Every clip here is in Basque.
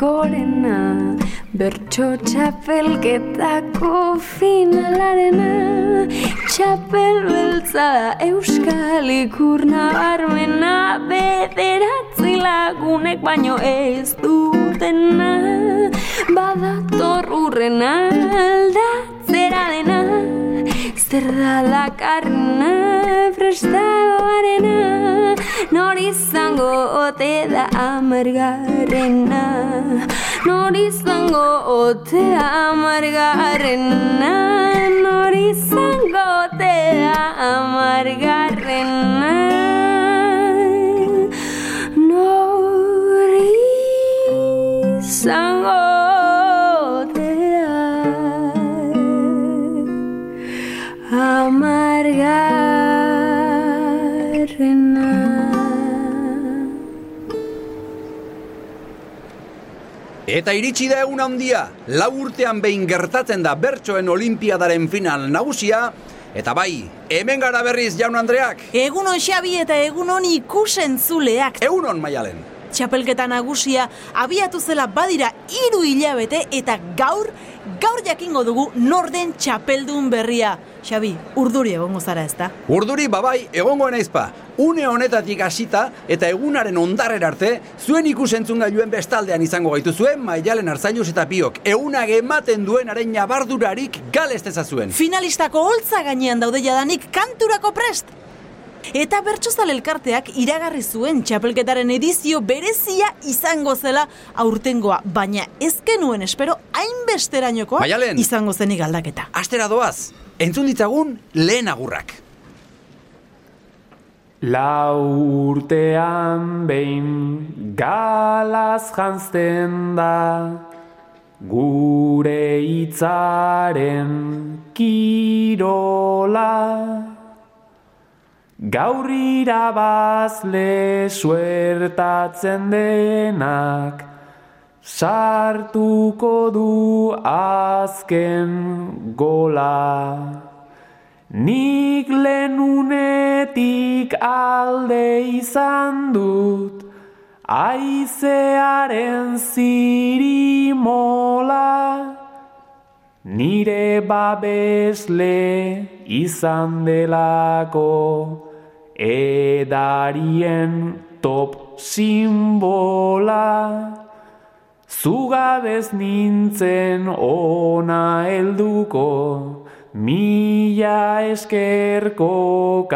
gorena Bertso txapelketako finalarena Txapel beltza da euskal ikur nabarmena Bederatzi lagunek baino ez dutena Badator urrena aldatzera dena Zer da dakarrena prestagoarena Nor izango ote da amargarrena Nor izango ote amargarrena Nor izango ote da amargarrena Eta iritsi da egun handia, lau urtean behin gertatzen da bertsoen olimpiadaren final nagusia, eta bai, hemen gara berriz jaun Andreak, Egunon Xabi eta egunon ikusentzuleak. egunon maialen. Txapelketa nagusia abiatu zela badira hiru hilabete eta gaur, gaur jakingo dugu norden txapeldun berria. Xabi, urduri egongo zara ezta? Urduri babai egongo naizpa, une honetatik hasita eta egunaren ondarrera arte, zuen ikusentzun gailuen bestaldean izango gaituzuen maialen arzailuz eta biok, egunak ematen duenaren nabardurarik galez zuen. Finalistako holtza gainean daude jadanik kanturako prest. Eta bertsozale elkarteak iragarri zuen txapelketaren edizio berezia izango zela aurtengoa, baina ez genuen espero hainbesterainokoa Maialen. izango zenik aldaketa. Astera doaz, entzun ditzagun lehen agurrak. Lau urtean behin galaz janzten da Gure hitzaren kirola Gaur irabazle suertatzen denak Sartuko du azken gola. Nik lenunetik alde izan dut Aizearen zirimola. Nire babesle izan delako Edarien top simbola. Zugabez nintzen ona helduko Mila esker Coca-Cola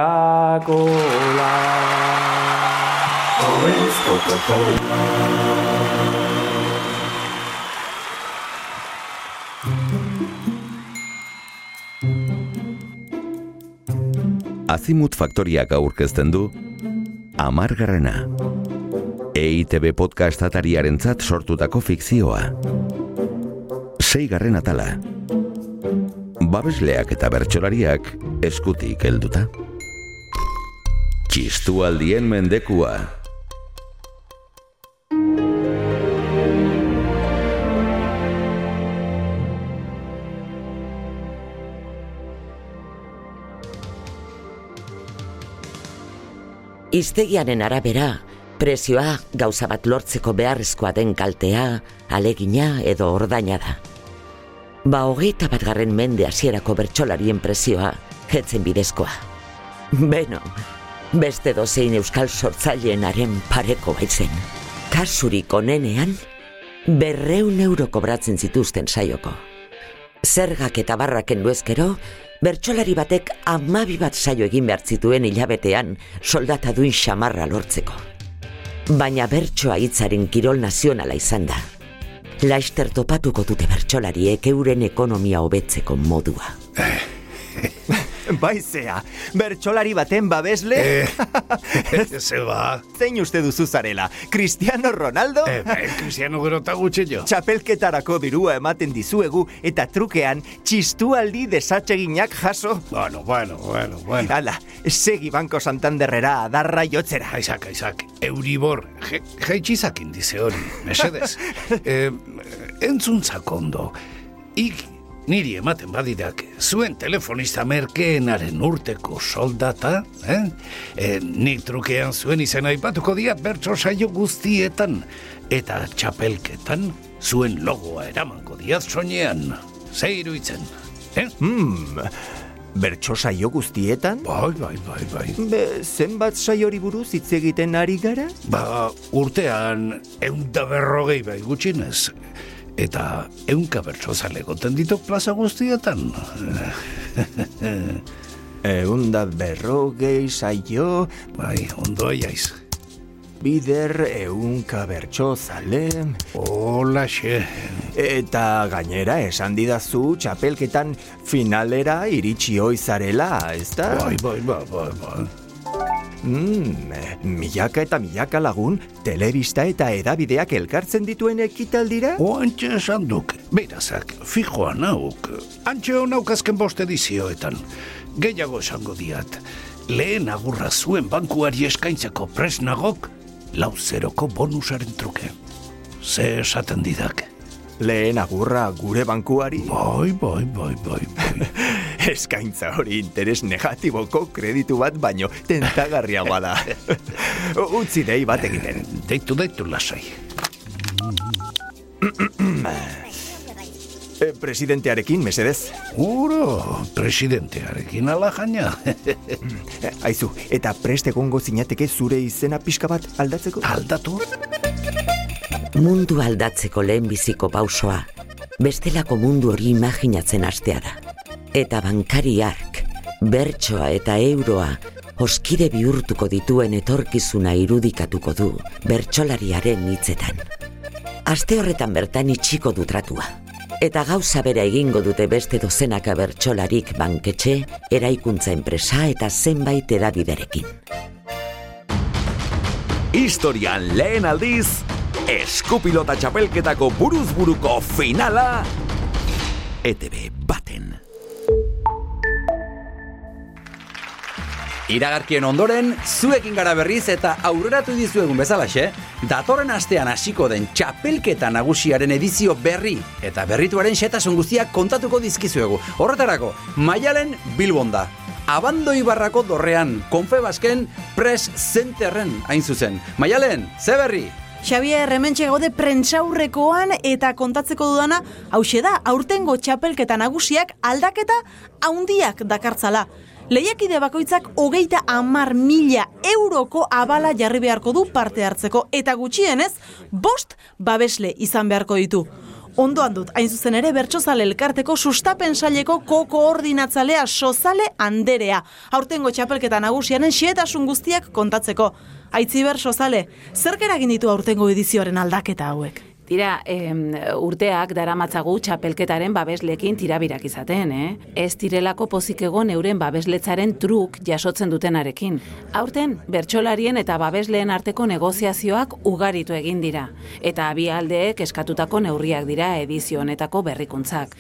Azimut Faktoriak aurkezten du Amargarrena EITB podcast atariarentzat sortutako fikzioa. Seigarren atala. Babesleak eta bertsolariak eskutik helduta. Txistualdien mendekua Iztegiaren arabera, prezioa gauza bat lortzeko beharrezkoa den kaltea, alegina edo ordaina da. Ba hogeita bat garren mende hasierako bertsolarien prezioa, etzen bidezkoa. Beno, beste dozein euskal sortzaileenaren pareko baitzen. Kasurik onenean, berreun euro kobratzen zituzten saioko. Zergak eta barraken duezkero, bertsolari batek amabi bat saio egin behar zituen hilabetean soldata duin xamarra lortzeko. Baina bertsoa hitzaren kirol nazionala izan da. Laister topatuko dute bertsolariek euren ekonomia hobetzeko modua. Baizea, bertsolari baten babesle? Zeba, Zein uste duzu zarela? Cristiano Ronaldo? eh, eh, Cristiano gero eta gutxillo. Txapelketarako dirua ematen dizuegu eta trukean txistualdi desatseginak jaso. Bueno, bueno, bueno, bueno. Hala, segi Banko Santanderrera adarra jotzera. Aizak, aizak, Euribor, je- jaitsizak indize hori, mesedez. eh, entzun zakondo, ik niri ematen badidak, zuen telefonista merkeenaren urteko soldata, eh? E, nik trukean zuen izena aipatuko diat bertso saio guztietan, eta txapelketan zuen logoa eramango diat soinean. Ze iruitzen, eh? Hmm, bertso saio guztietan? Bai, bai, bai, bai. Be, zenbat saiori buruz hitz egiten ari gara? Ba, urtean eunda berrogei bai gutxinez. Eta eunka bertsozale goten ditok plaza guztietan. Eunda berrogei saio, bai, ondo aiaiz. bider eunka bertso zale, Olaxe. eta gainera esan didazu txapelketan finalera iritsi oizarela, ez da? Bai, bai, bai, bai, bai. Mm, milaka eta milaka lagun, telebista eta edabideak elkartzen dituen ekitaldira? Oantxe esan duk, berazak, fijoa nauk. Antxe honauk azken bost edizioetan. Gehiago esango diat. Lehen agurra zuen bankuari eskaintzeko presnagok, lau zeroko bonusaren truke. Ze esaten didak. Lehen agurra gure bankuari? Bai, bai, bai, bai, bai. Eskaintza hori interes negatiboko kreditu bat baino tentagarriagoa da. Utzi dei bat egiten. Deitu, deitu lasai. E, presidentearekin, mesedez. Uro, presidentearekin ala jaina. Aizu, eta prest egongo zinateke zure izena pixka bat aldatzeko? Aldatu? Mundu aldatzeko lehenbiziko pausoa, bestelako mundu hori imaginatzen hastea da. Eta bankariark, bertsoa eta euroa, oskide bihurtuko dituen etorkizuna irudikatuko du bertsolariaren hitzetan. Aste horretan bertan itxiko du tratua. Eta gauza bera egingo dute beste dozenaka bertsolarik banketxe, eraikuntza enpresa eta zenbait edabiderekin. Historian lehen aldiz, eskupilota txapelketako buruz buruko finala, ETV baten. Iragarkien ondoren, zuekin gara berriz eta aurreratu dizuegun bezalaxe, datorren astean hasiko den txapelketa nagusiaren edizio berri eta berrituaren xetasun guztiak kontatuko dizkizuegu. Horretarako, Maialen Bilbonda, Abando Ibarrako dorrean, Konfebasken Press Centerren hain zuzen. Maialen, ze berri? Xavier, hementxe gaude prentsaurrekoan eta kontatzeko dudana, hause da, aurtengo txapelketa nagusiak aldaketa haundiak dakartzala. Lehiakide bakoitzak hogeita amar mila euroko abala jarri beharko du parte hartzeko eta gutxienez, bost babesle izan beharko ditu. Ondoan dut, hain zuzen ere bertsozale elkarteko sustapen saileko ko-koordinatzalea sozale anderea. Aurtengo txapelketa nagusianen xietasun guztiak kontatzeko. Aitziber sozale, zer eragin ditu aurtengo edizioaren aldaketa hauek? Tira, em, urteak daramatzagu txapelketaren babeslekin tirabirak izaten, eh? Ez direlako pozik egon euren babesletzaren truk jasotzen dutenarekin. Aurten, bertsolarien eta babesleen arteko negoziazioak ugaritu egin dira. Eta abi aldeek eskatutako neurriak dira edizio honetako berrikuntzak.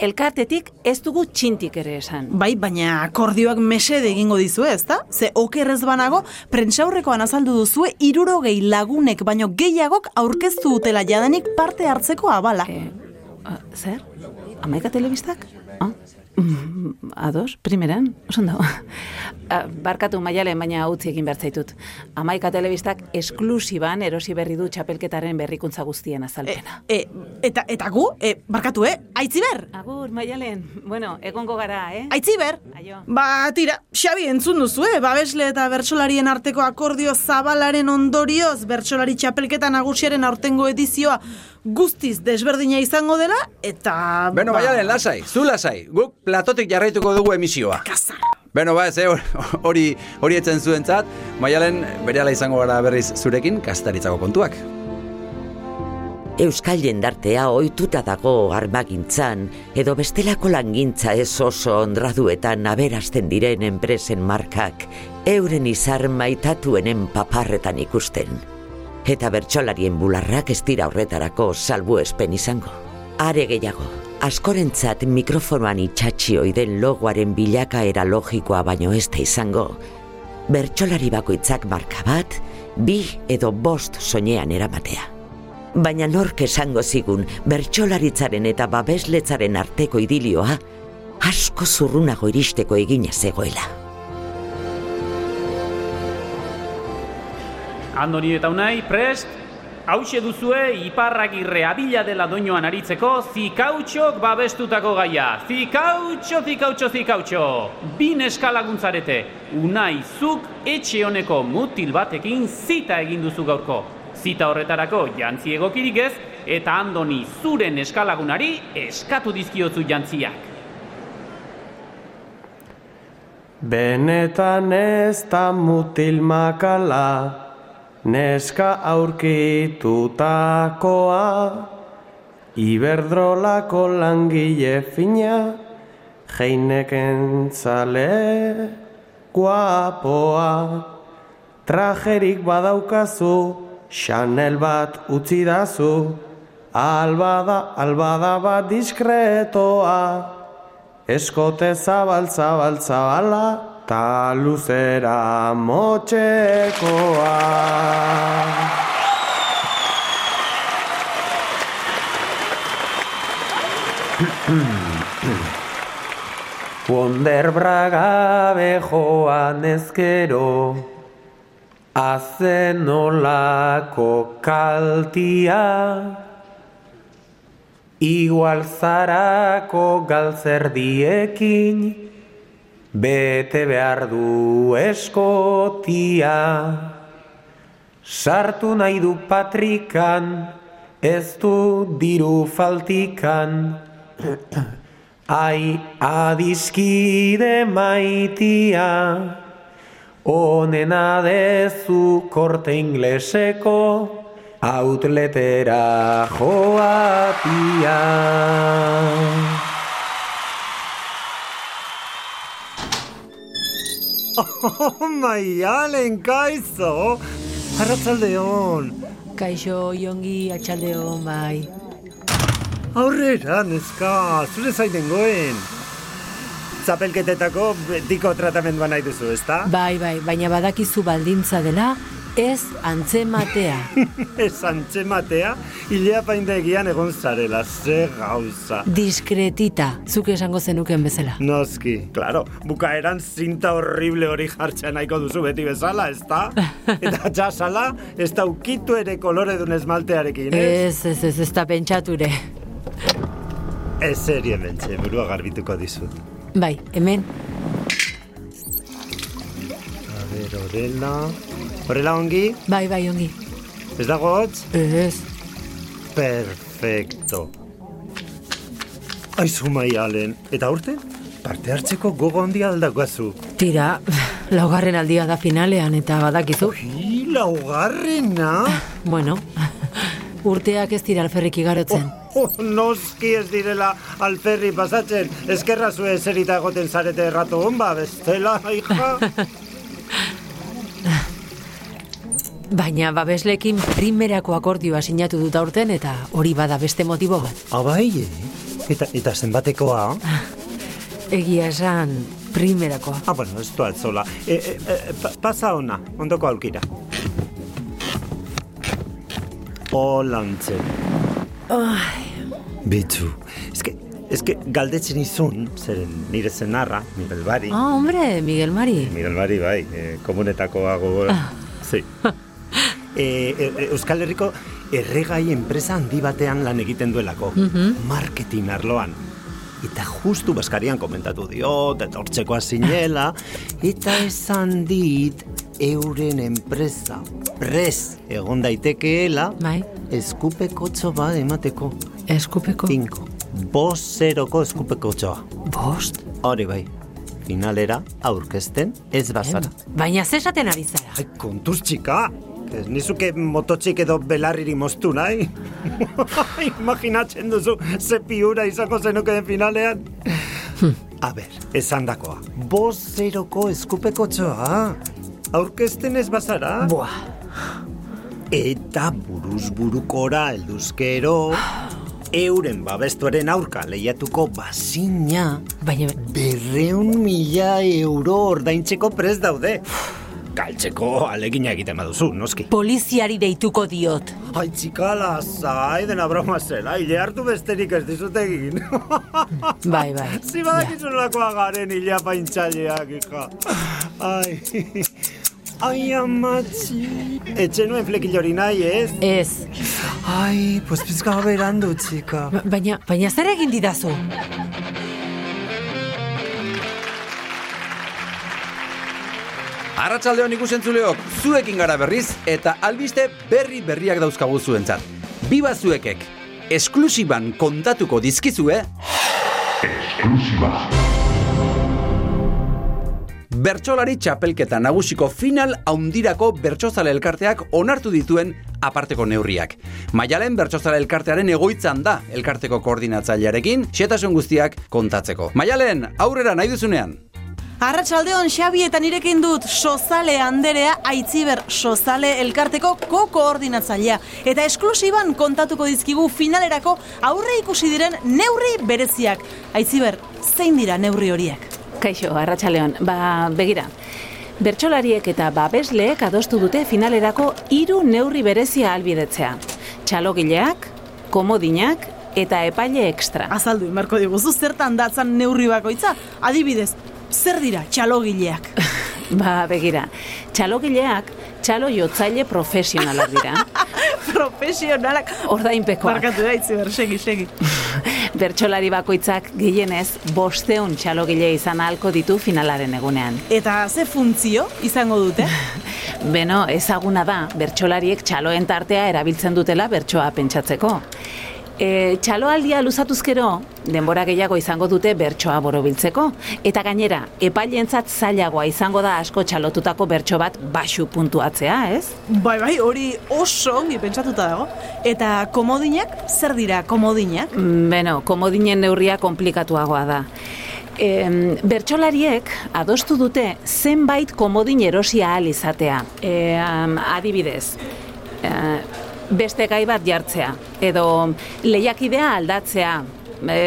Elkartetik ez dugu txintik ere esan. Bai, baina akordioak mesede egingo dizu ez, da? Ze okerrez banago, prentsaurrekoan azaldu duzue irurogei lagunek baino gehiagok aurkeztu dutela jadanik parte hartzeko abala. Eh, a, zer? Amaika telebistak? Ah? Mm, Ados, primeran, oso ondo. Ah, Barkatu maialen, baina utzi egin behar zaitut. Amaika telebistak esklusiban erosi berri du txapelketaren berrikuntza guztien azalpena. E, eta, eta gu, e, barkatu, eh? Aitziber! Agur, maialen, bueno, egongo gara, eh? Aitziber! Aio. Ba, tira, Xabi entzun duzu, eh? Babesle eta bertsolarien arteko akordio zabalaren ondorioz, bertsolari txapelketa nagusiaren aurtengo edizioa guztiz desberdina izango dela, eta... Beno, ba, Maialen, lasai, zu lasai. Guk platotik jarraituko dugu emisioa. Beno, ba, ez, eh, hori, hori etzen zuentzat, Maialen, berehala izango gara berriz zurekin, kastaritzako kontuak. Euskal jendartea ohituta dago armagintzan edo bestelako langintza ez oso ondraduetan aberazten diren enpresen markak euren izar maitatuenen paparretan ikusten. Eta bertsolarien bularrak ez dira horretarako salbuespen izango. Are gehiago, askorentzat mikrofonoan itxatxi oiden logoaren bilakaera logikoa baino ez da izango, bertsolari bakoitzak marka bat, bi edo bost soinean eramatea. Baina nork esango zigun bertsolaritzaren eta babesletzaren arteko idilioa asko zurrunago iristeko egina zegoela. Andoni eta unai, prest? Hauxe duzue iparragirre abila dela doinoan aritzeko zikautxok babestutako gaia. Zikautxo, zikautxo, zikautxo. Bin eskalaguntzarete. Unai, zuk etxe honeko mutil batekin zita egin duzu gaurko. Zita horretarako jantzi egokirik ez, eta andoni zuren eskalagunari eskatu dizkiotzu jantziak. Benetan ez da mutil makala, neska aurkitutakoa, iberdrolako langile fina, jeineken zale guapoa. Trajerik badaukazu, Chanel bat utzi dazu, albada, albada bat diskretoa. Eskote zabal, zabal, zabala, ta luzera motxekoa. Wonder Braga bejoan ezkero, azen olako kaltia, igual zarako galtzerdiekin, bete behar du eskotia. Sartu nahi du patrikan, ez du diru faltikan, ai adiskide maitia. Onena dezu korte ingleseko, outletera joatia. Maialen, kaizo! Arratzalde hon! Kaixo, jongi, atxaldeon, bai. Aurrera, neska, zure zaiten goen. Zapelketetako betiko tratamendua nahi duzu, ezta? Bai, bai, baina badakizu baldintza dela, ez antzematea. Ez antzematea, hilea paindegian egon zarela, ze gauza. Diskretita, zuk esango zenuken bezala. Noski, claro, bukaeran zinta horrible hori jartzea nahiko duzu beti bezala, ezta? Eta txasala, ez da ukitu ere kolore dun esmaltearekin, ez? Ez, ez, ez, ez da pentsature. Ez serie mentxe, burua garbituko dizut. Bai, hemen, A ber, horrela... Horrela ongi, bai, bai, ongi. ez dago hotz? Ez, Perfecto. Aizu maialen, eta urte? Parte hartzeko gogo handia aldakoazu. tira, laugarren aldia da finalean eta badakizu. Hi, laugarrena? Bueno, urteak ez dira alferrik igarotzen. Oh, noski ez direla alferri pasatzen. Eskerra zue eserita egoten zarete errato honba, bestela, hija. Baina babeslekin primerako akordioa sinatu dut aurten eta hori bada beste motibo bat. Abai, eh? Eta, eta zenbatekoa? Egia esan primerakoa. Ah, bueno, ez du altzola. E, e, e, pa, pasa ona, ondoko aukira. Olantze. Ai, Bitzu, eske, eske galdetzen izun, zeren nire zenarra, Miguel Bari. ah, hombre, Miguel Mari. Miguel Bari, bai, e, komunetakoa gogo. Sí. E, Euskal Herriko erregai enpresa handi batean lan egiten duelako. Marketing arloan. Eta justu baskarian komentatu diot, eta hortzekoa zinela, eta esan dit euren enpresa prez egon daitekeela Bai, eskupekotxo bat emateko. eskupeko. Tinko. Bost zeroko eskupekotxoa. Bost. Hori bai. Finalera aurkezten ez bazara. Baina zesaten ari zara. Ai, kontuz txika! Ez nizuke mototxik edo belarriri moztu nahi? Imaginatzen duzu ze piura izango zenuke den finalean? A ber, esan dakoa. Boz zeroko eskupeko txoa. Aurkezten ez bazara? Buah, Eta buruz burukora elduzkero, euren babestuaren aurka lehiatuko bazina, baina berreun mila euro ordaintzeko prez daude. Galtzeko alegina egiten baduzu, noski. Poliziari deituko diot. Ai, txika, lasai, dena broma zela, hile hartu besterik ez dizut egin. Bai, bai. Zi badakizun lakoa garen hilea paintxaleak, hija. Ai, ai, amatzi. Etxe nuen flekilori nahi, ez? Ez. Ai, pues pizka berandu, txika. Ba- Baina, baina zer egin didazu? Arratsaldeon ikusentzuleok, zuekin gara berriz eta albiste berri berriak dauzkagu zuentzat. Biba zuekek, esklusiban kontatuko dizkizue... Esklusiba. Bertsolari txapelketa nagusiko final haundirako bertsozale elkarteak onartu dituen aparteko neurriak. Maialen bertsozale elkartearen egoitzan da elkarteko koordinatzailearekin xetasun guztiak kontatzeko. Maialen, aurrera nahi duzunean. Arratsaldeon Xabi eta nirekin dut Sozale Anderea Aitziber Sozale elkarteko ko-koordinatzailea eta esklusiban kontatuko dizkigu finalerako aurre ikusi diren neurri bereziak. Aitziber, zein dira neurri horiek? Kaixo, arratsaldeon. Ba, begira. Bertsolariek eta babesleek adostu dute finalerako hiru neurri berezia albidetzea. Txalogileak, komodinak eta epaile extra. Azaldu, marko diguzu zertan datzan neurri bakoitza? Adibidez, zer dira txalogileak? Ba, begira. Txalogileak txalo jotzaile profesionalak dira. Profesionalak. Ordainpekoak. Barkatu da, Aitziber, segi, segi. Bertsolari bakoitzak gehienez bosteun txalogile izan ahalko ditu finalaren egunean. Eta ze funtzio izango dute? Beno, ezaguna da, bertsolariek txaloen tartea erabiltzen dutela bertsoa pentsatzeko. E, txaloaldia luzatuzkero, denbora gehiago izango dute bertsoa borobiltzeko. Eta gainera, epailentzat zailagoa izango da asko txalotutako bertso bat baxu puntuatzea, ez? Bai, bai, hori oso ongi pentsatuta dago. Eta komodinak, zer dira komodinak? Mm, Beno, komodinen neurria komplikatuagoa da. E, bertsolariek adostu dute zenbait komodin erosia ahal izatea. E, adibidez, e, beste gai bat jartzea, edo lehiakidea aldatzea, e,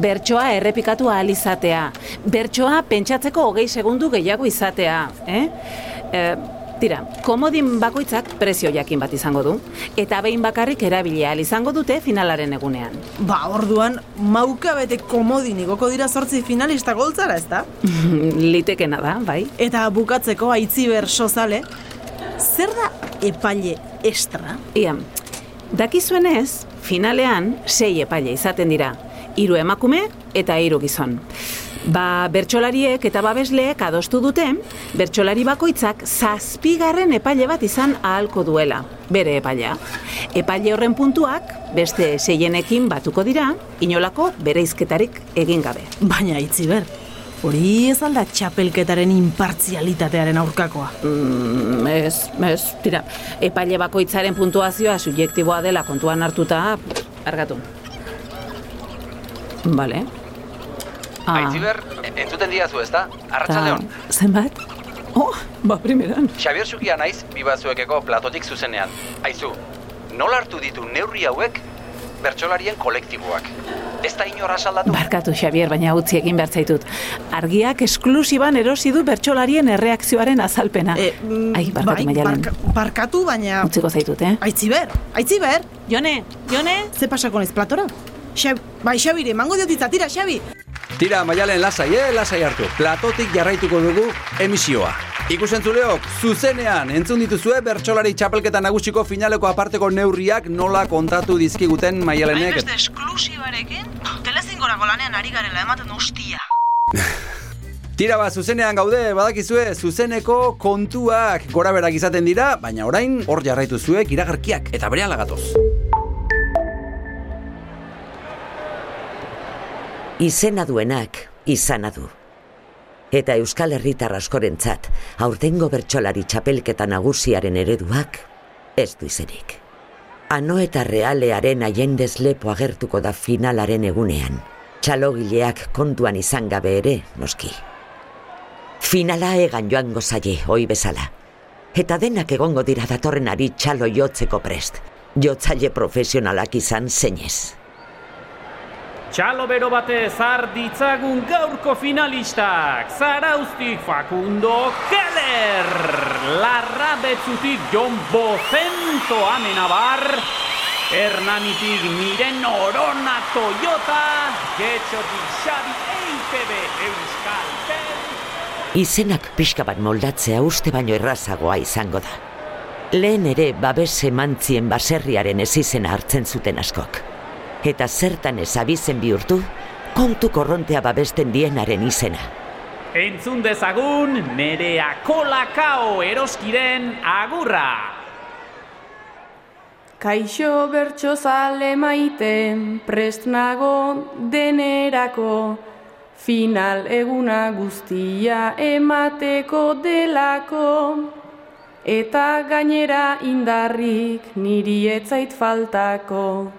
bertsoa errepikatu ahal izatea, bertsoa pentsatzeko hogei segundu gehiago izatea, eh? E, Tira, komodin bakoitzak prezio jakin bat izango du, eta behin bakarrik erabili ahal izango dute finalaren egunean. Ba, orduan, mauka bete komodin igoko dira sortzi finalista goltzara, ez da? Litekena da, bai. Eta bukatzeko aitziber sozale, zer da epaile extra? Ia, dakizuenez, finalean sei epaile izaten dira, hiru emakume eta hiru gizon. Ba, bertsolariek eta babesleek adostu dute, bertsolari bakoitzak zazpigarren epaile bat izan ahalko duela, bere epailea. Epaile horren puntuak beste seienekin batuko dira, inolako bereizketarik egin gabe. Baina itziber, hori ez alda txapelketaren impartzialitatearen aurkakoa. Mm, ez, ez, tira, epaile bakoitzaren puntuazioa subjektiboa dela kontuan hartuta, argatu. Vale. Ah. Aitziber, entzuten diazu ez da? Arratxaldeon. Zenbat? Oh, ba, primeran. Xabier Sukia naiz, bibazuekeko platotik zuzenean. Aizu, nola hartu ditu neurri hauek bertsolarien kolektiboak? Ez da saldatu? Barkatu, Xavier, baina utzi egin behar zaitut. Argiak esklusiban erosi du bertsolarien erreakzioaren azalpena. E, Ai, barkatu, bai, barka- barkatu, baina... Utziko zaitut, eh? Aitziber, aitziber! Jone, Jone! Ze pasako naiz platora? Xab, bai, Xabire, mango diotitza, tira, Xabi! Tira, maialen lasai, eh, lasai hartu. Platotik jarraituko dugu emisioa. Ikusentzuleok, zuzenean, entzun dituzue bertsolari txapelketa nagusiko finaleko aparteko neurriak nola kontatu dizkiguten maialenek. Hainbeste esklusibarekin, telezingorako lanean ari garela ematen ustia. Tira ba, zuzenean gaude, badakizue, zuzeneko kontuak gora berak izaten dira, baina orain hor jarraitu zuek iragarkiak eta bere gatoz. Izena duenak, izana du. Eta Euskal Herritar askorentzat, aurtengo bertsolari txapelketa nagusiaren ereduak, ez du izenik. Ano eta realearen aiendez lepo agertuko da finalaren egunean, txalogileak kontuan izan gabe ere, noski. Finala egan joango zaie, oi bezala. Eta denak egongo dira datorrenari txalo jotzeko prest, jotzaile profesionalak izan zeinez. Txalo bero batez har ditzagun gaurko finalistak, Zarauztik Facundo Keller! larra betzutik Jon Bocento amenabar, Hernanitik Miren Orona Toyota, Getxotik Xabi EITB Euskal Tel, Izenak pixka bat moldatzea uste baino errazagoa izango da. Lehen ere babes emantzien baserriaren ez izena hartzen zuten askok. Eta zertan ez abizen bihurtu, kontu korrontea babesten dienaren izena. Entzun dezagun nerea kolakao eroskiren agurra. Kaixo bertso zale maite, prest nago denerako, final eguna guztia emateko delako, eta gainera indarrik niri etzait faltako.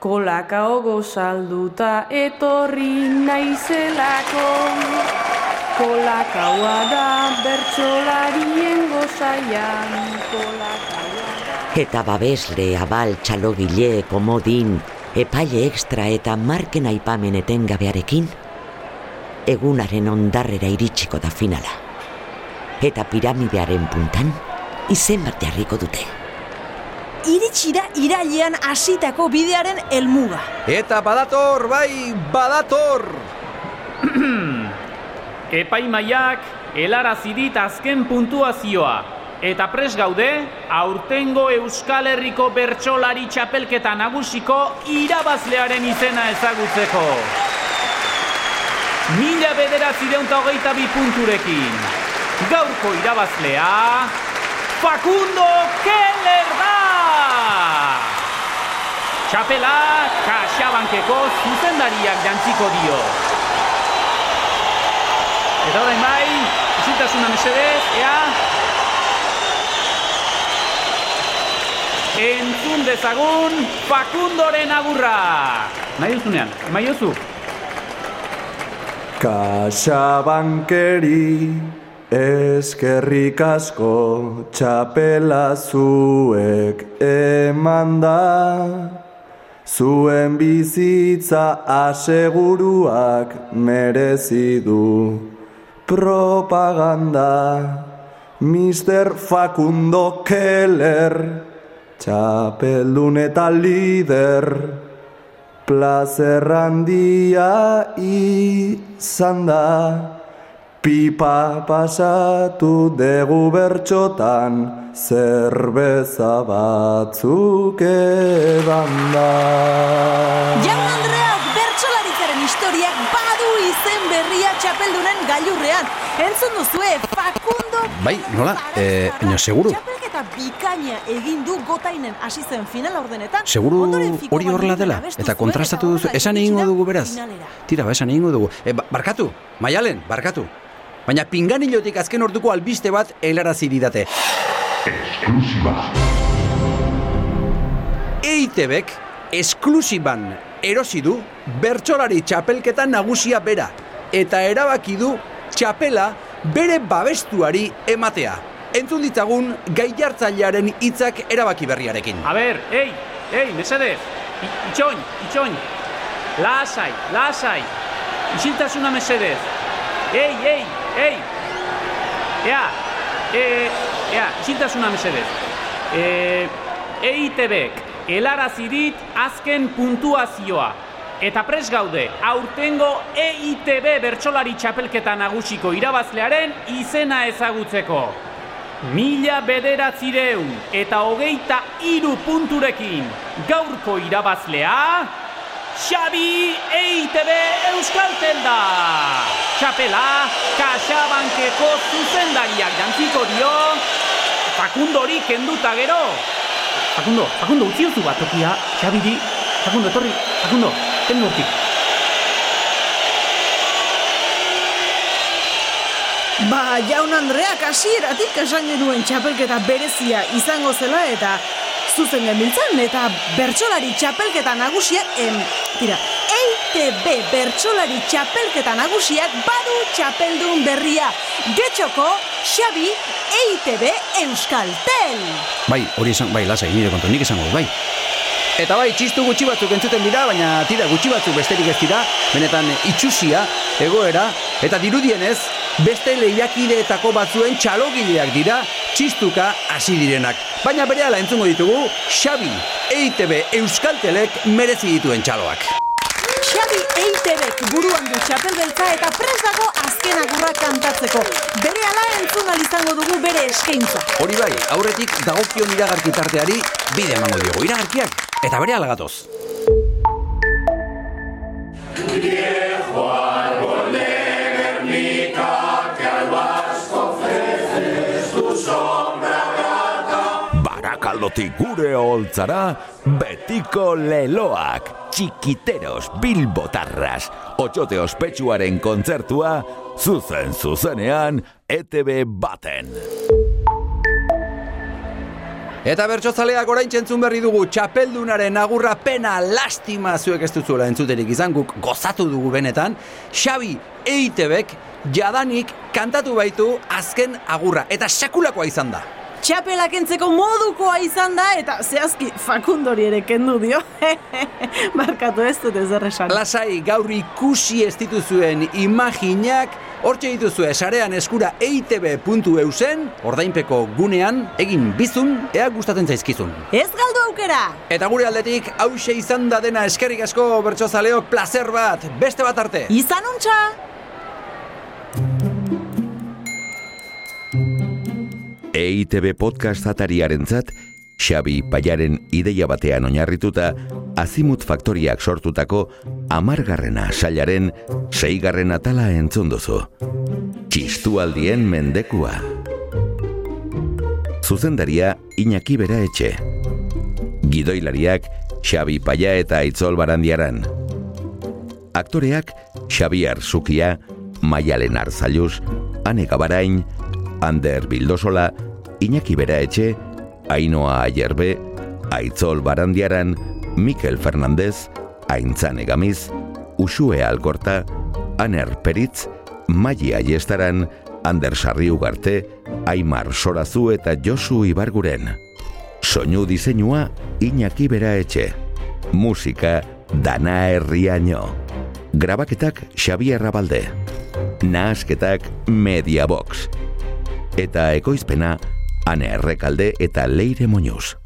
Kolakao gozalduta etorri naizelako, kolakaua da bertsolarien gozaian, kolakaua da. Eta babesle, abal, txalogile, komodin, epaile extra eta marken aipamen etengabearekin, egunaren ondarrera iritsiko da finala. Eta piramidearen puntan, izen bat jarriko dute. Iritsira irailean hasitako bidearen helmuga. Eta badator, bai, badator! Epaimaiak helarazi dit azken puntuazioa. Eta pres gaude, aurtengo Euskal Herriko bertsolari txapelketa nagusiko irabazlearen izena ezagutzeko. Mila bederatzi deunta hogeita bi punturekin. Gaurko irabazlea, Facundo Keller da! Txapela, kaxabankeko zuzendariak jantziko dio. Eta orain bai, isiltasuna mesedez, ea? Entzun dezagun Fakundoren agurra! Nahi duzunean, emai duzu? Kaxabankeri eskerrik asko txapela zuek emanda Zuen bizitza aseguruak merezi du propaganda Mr. Facundo Keller Txapeldun eta lider Plazer handia izan da Pipa pasatu degu bertxotan Zerbeza batzuk edan da Jaun Andreak bertsolaritzaren historiak badu izen berria txapeldunen gailurrean. Entzun duzue, Facundo Bai, nola, e, baina seguru, Txapelketa bikaina egin du gotainen hasi zen final ordenetan. seguru hori horrela Martinen dela, eta kontrastatu duzu, esan egingo dugu beraz. finalera. Tira, ba, esan egingo dugu. E, ba, barkatu, maialen, barkatu. Baina pinganilotik azken orduko albiste bat helarazi didate. EITBek esklusiban erosi du bertsolari txapelketa nagusia bera eta erabaki du txapela bere babestuari ematea. Entzun ditzagun gai jartzailearen hitzak erabaki berriarekin. A ber, ei, ei, mesedez, itxoin, itxoin, lasai, lasai, isiltasuna mesedez, ei, ei, ei, ea, e, ea, isiltasuna mesedez, e, EITBek helarazi dit azken puntuazioa. Eta pres gaude, aurtengo EITB bertsolari txapelketa nagusiko irabazlearen izena ezagutzeko. Mila bederatzireun eta hogeita iru punturekin gaurko irabazlea, Xabi EITB Euskaltel da! Txapela, Kaxabankeko zuzendariak jantziko dio, Fakundori kenduta gero. Fakundo, Fakundo, utzi duzu bat tokia, Xabiri, Fakundo, etorri, Fakundo, kendu hortik. Ba, jaun Andreak hasieratik esan genuen txapelketa berezia izango zela eta zuzen genbiltzan eta bertsolari txapelketa nagusiak, em, tira, EITB bertsolari txapelketa nagusiak badu txapeldun berria. Getxoko, Xabi, EITB Euskaltel. Bai, hori esan, bai, lasai, nire kontu, nik esango bai. Eta bai, txistu gutxi batzuk entzuten dira, baina tira gutxi batzuk besterik ez dira, benetan itxusia, egoera, eta dirudienez, beste lehiakideetako batzuen txalogileak dira txistuka hasi direnak. Baina berehala entzungo ditugu Xabi, EITB Euskaltelek merezi dituen txaloak. Xabi Eitebek buruan du txapel beltza eta prest dago azken agurra kantatzeko. Bere ala entzun izango dugu bere eskaintza. Hori bai, aurretik dagokion iragarki tarteari bide emango diogu. Iragarkiak eta bere gatoz. Barakaldotik gure holtzara, betiko leloak, txikiteros bilbotarras, otxote ospetsuaren kontzertua, zuzen zuzenean, ETB baten. Eta bertsotzaleak orain entzun berri dugu txapeldunaren agurra pena lastima zuek ez duzuela entzuterik izan guk gozatu dugu benetan Xabi Eitebek jadanik kantatu baitu azken agurra eta sakulakoa izan da Txapela kentzeko modukoa izan da eta zehazki fakundori ere kendu dio. Markatu ez dut ez erresan. Lasai gaur ikusi ez dituzuen imaginak Hortxe dituzue sarean eskura eitb.eusen, ordainpeko gunean, egin bizun, ea gustatzen zaizkizun. Ez galdu aukera! Eta gure aldetik, hause izan da dena eskerrik asko bertsozaleok placer bat, beste bat arte. Izan untxa! EITB podcast atariaren zat, Xabi Paiaren ideia batean oinarrituta, Azimut Faktoriak sortutako amargarrena sailaren seigarren atala entzun duzu. Txistualdien mendekua. Zuzendaria Iñaki Bera Etxe. Gidoilariak Xabi Paia eta Aitzol Barandiaran. Aktoreak Xabiar Zukia, Maialen Arzaluz, Ane Gabarain, Ander Bildosola, Iñaki Bera Etxe, Ainoa Ayerbe, Aitzol Barandiaran, Mikel Fernandez, Aintzane Gamiz, Usue Alkorta, Aner Peritz, Mai Aiestaran, Ander Sarri Ugarte, Aimar Sorazu eta Josu Ibarguren. Soinu diseinua Iñaki Bera Etxe. Musika Dana Herriaino. Grabaketak Xabier Rabalde. Nahasketak Mediabox. Eta ekoizpena Ane Errekalde eta Leire Moñuz.